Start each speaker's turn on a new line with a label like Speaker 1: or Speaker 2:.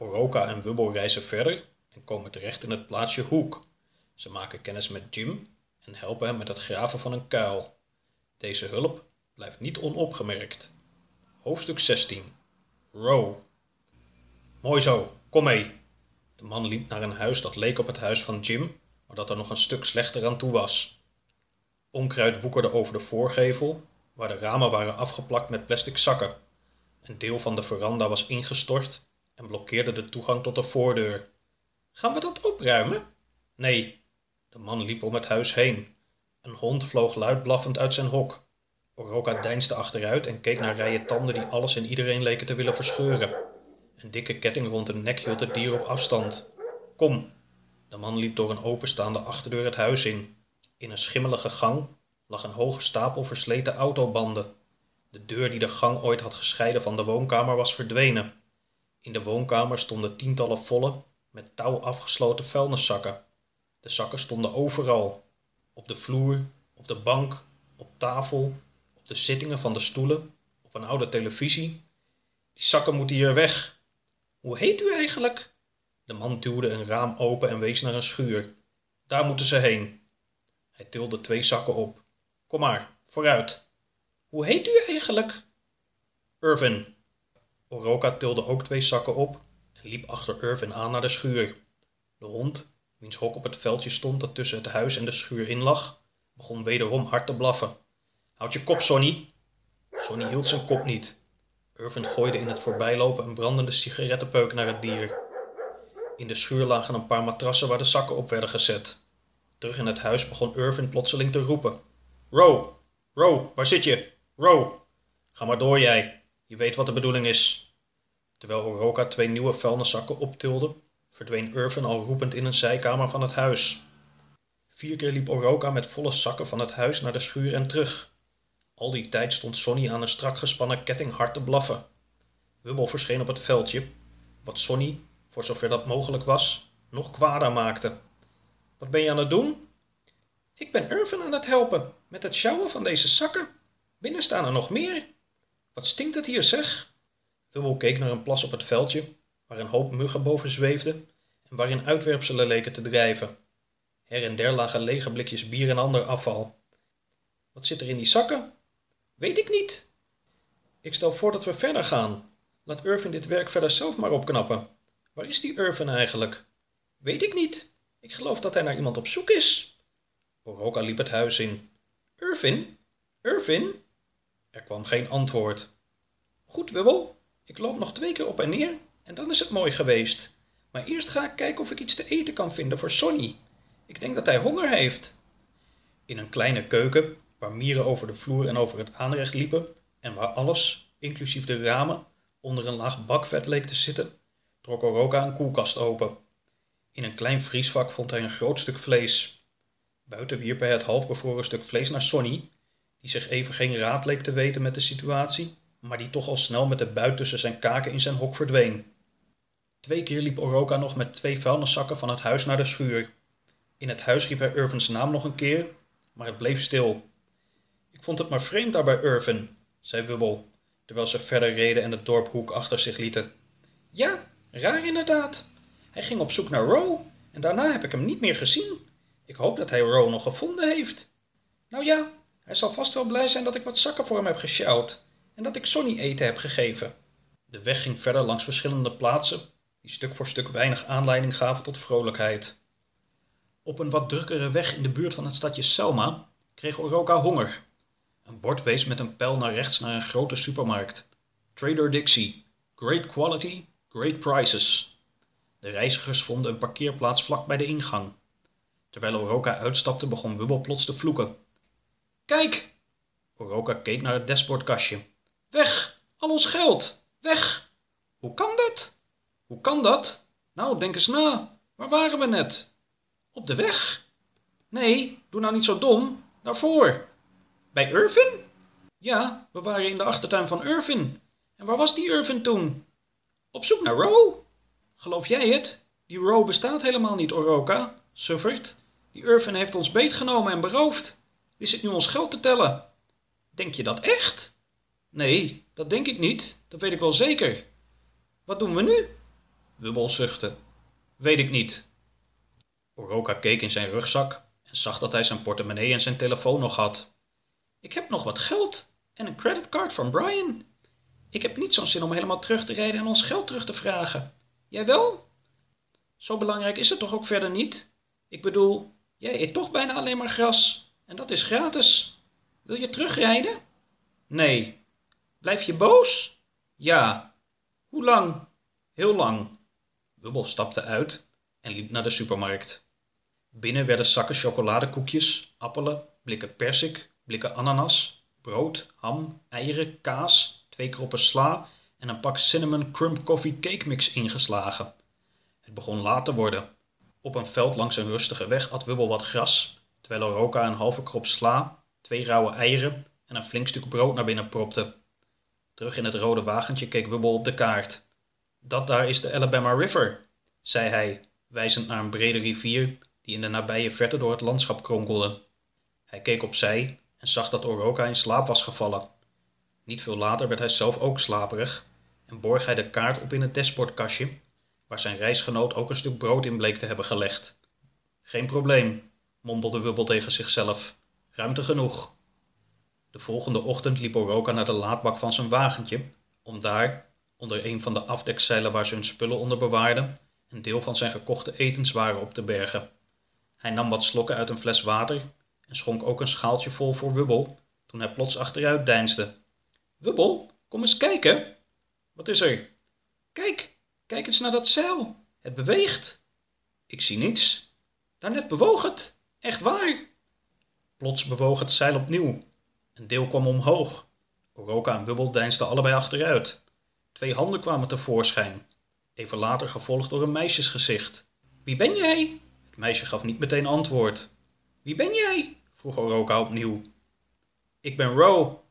Speaker 1: Oroka en Wubbel reizen verder en komen terecht in het plaatsje Hoek. Ze maken kennis met Jim en helpen hem met het graven van een kuil. Deze hulp blijft niet onopgemerkt. Hoofdstuk 16 Row Mooi zo, kom mee. De man liep naar een huis dat leek op het huis van Jim, maar dat er nog een stuk slechter aan toe was. Onkruid woekerde over de voorgevel, waar de ramen waren afgeplakt met plastic zakken. Een deel van de veranda was ingestort en blokkeerde de toegang tot de voordeur. Gaan we dat opruimen? Nee. De man liep om het huis heen. Een hond vloog luid blaffend uit zijn hok. Oroka deinsde achteruit en keek naar rijen tanden die alles en iedereen leken te willen verscheuren. Een dikke ketting rond de nek hield het dier op afstand. Kom. De man liep door een openstaande achterdeur het huis in. In een schimmelige gang lag een hoge stapel versleten autobanden. De deur die de gang ooit had gescheiden van de woonkamer was verdwenen. In de woonkamer stonden tientallen volle, met touw afgesloten vuilniszakken. De zakken stonden overal. Op de vloer, op de bank, op tafel, op de zittingen van de stoelen, op een oude televisie. Die zakken moeten hier weg. Hoe heet u eigenlijk? De man duwde een raam open en wees naar een schuur. Daar moeten ze heen. Hij tilde twee zakken op. Kom maar, vooruit. Hoe heet u eigenlijk? Irvin. Oroka tilde ook twee zakken op en liep achter Irvin aan naar de schuur. De hond, wiens hok op het veldje stond dat tussen het huis en de schuur in lag, begon wederom hard te blaffen. Houd je kop, Sonny. Sonny hield zijn kop niet. Irvin gooide in het voorbijlopen een brandende sigarettenpeuk naar het dier. In de schuur lagen een paar matrassen waar de zakken op werden gezet. Terug in het huis begon Irvin plotseling te roepen. Ro, Ro, waar zit je? Ro, ga maar door jij. Je weet wat de bedoeling is. Terwijl Oroka twee nieuwe vuilniszakken optilde, verdween Irvin al roepend in een zijkamer van het huis. Vier keer liep Oroka met volle zakken van het huis naar de schuur en terug. Al die tijd stond Sonny aan een strak gespannen ketting hard te blaffen. Wubbel verscheen op het veldje, wat Sonny, voor zover dat mogelijk was, nog kwader maakte. Wat ben je aan het doen? Ik ben Irvin aan het helpen met het sjouwen van deze zakken. Binnen staan er nog meer. Wat stinkt het hier, zeg? Wubbel keek naar een plas op het veldje, waar een hoop muggen boven zweefden en waarin uitwerpselen leken te drijven. Her en der lagen lege blikjes bier en ander afval. Wat zit er in die zakken? Weet ik niet. Ik stel voor dat we verder gaan. Laat Irvin dit werk verder zelf maar opknappen. Waar is die Irvin eigenlijk? Weet ik niet. Ik geloof dat hij naar iemand op zoek is. Oroka liep het huis in. Irvin? Irvin? Er kwam geen antwoord. Goed, Wubbel. Ik loop nog twee keer op en neer en dan is het mooi geweest. Maar eerst ga ik kijken of ik iets te eten kan vinden voor Sonny. Ik denk dat hij honger heeft. In een kleine keuken, waar mieren over de vloer en over het aanrecht liepen en waar alles, inclusief de ramen, onder een laag bakvet leek te zitten, trok Oroka een koelkast open. In een klein vriesvak vond hij een groot stuk vlees. Buiten wierp hij het halfbevroren stuk vlees naar Sonny, die zich even geen raad leek te weten met de situatie, maar die toch al snel met de buit tussen zijn kaken in zijn hok verdween. Twee keer liep Oroka nog met twee vuilniszakken van het huis naar de schuur. In het huis riep hij Irvins naam nog een keer, maar het bleef stil. Ik vond het maar vreemd daar bij Irvin, zei Wubbel, terwijl ze verder reden en het dorp Hoek achter zich lieten. Ja, raar inderdaad. Hij ging op zoek naar Row en daarna heb ik hem niet meer gezien. Ik hoop dat hij Row nog gevonden heeft. Nou ja, hij zal vast wel blij zijn dat ik wat zakken voor hem heb gesjouwd en dat ik Sonny eten heb gegeven. De weg ging verder langs verschillende plaatsen die stuk voor stuk weinig aanleiding gaven tot vrolijkheid. Op een wat drukkere weg in de buurt van het stadje Selma kreeg Oroka honger. Een bord wees met een pijl naar rechts naar een grote supermarkt. Trader Dixie. Great quality, great prices. De reizigers vonden een parkeerplaats vlak bij de ingang. Terwijl Oroka uitstapte begon Wubbel plots te vloeken. Kijk! Oroka keek naar het dashboardkastje. Weg! Al ons geld! Weg! Hoe kan dat? Hoe kan dat? Nou, denk eens na. Waar waren we net? Op de weg? Nee, doe nou niet zo dom. Daarvoor. Bij Irvin? Ja, we waren in de achtertuin van Irvin. En waar was die Irvin toen? Op zoek naar Row. Geloof jij het? Die Row bestaat helemaal niet, Oroka. Suffert. Die Irvin heeft ons beetgenomen en beroofd. Die zit nu ons geld te tellen. Denk je dat echt? Nee, dat denk ik niet. Dat weet ik wel zeker. Wat doen we nu? Wubbel zuchtte. Weet ik niet. Oroka keek in zijn rugzak en zag dat hij zijn portemonnee en zijn telefoon nog had. Ik heb nog wat geld en een creditcard van Brian. Ik heb niet zo'n zin om helemaal terug te rijden en ons geld terug te vragen. Jij wel? Zo belangrijk is het toch ook verder niet? Ik bedoel, jij eet toch bijna alleen maar gras en dat is gratis. Wil je terugrijden? Nee. Blijf je boos? Ja. Hoe lang? Heel lang. Wubbel stapte uit en liep naar de supermarkt. Binnen werden zakken chocoladekoekjes, appelen, blikken persik, blikken ananas, brood, ham, eieren, kaas, twee kroppen sla en een pak cinnamon crumb coffee cake mix ingeslagen. Het begon laat te worden. Op een veld langs een rustige weg at Wubbel wat gras, terwijl Oroka een halve krop sla, twee rauwe eieren en een flink stuk brood naar binnen propte. Terug in het rode wagentje keek Wubbel op de kaart. Dat daar is de Alabama River, zei hij, wijzend naar een brede rivier die in de nabije verte door het landschap kronkelde. Hij keek opzij en zag dat Oroka in slaap was gevallen. Niet veel later werd hij zelf ook slaperig en borg hij de kaart op in het dashboardkastje, waar zijn reisgenoot ook een stuk brood in bleek te hebben gelegd. Geen probleem, mompelde Wubbel tegen zichzelf. Ruimte genoeg. De volgende ochtend liep Oroka naar de laadbak van zijn wagentje, om daar, onder een van de afdekzeilen waar ze hun spullen onder bewaarden, een deel van zijn gekochte etenswaren op te bergen. Hij nam wat slokken uit een fles water en schonk ook een schaaltje vol voor Wubbel, toen hij plots achteruit deinsde. Wubbel, kom eens kijken. Wat is er? Kijk, kijk eens naar dat zeil. Het beweegt. Ik zie niets. Daarnet bewoog het. Echt waar. Plots bewoog het zeil opnieuw. Een deel kwam omhoog. Oroka en Wubbel deinsden allebei achteruit. Twee handen kwamen tevoorschijn. Even later gevolgd door een meisjesgezicht. Wie ben jij? Het meisje gaf niet meteen antwoord. Wie ben jij? vroeg Oroka opnieuw. Ik ben Ro,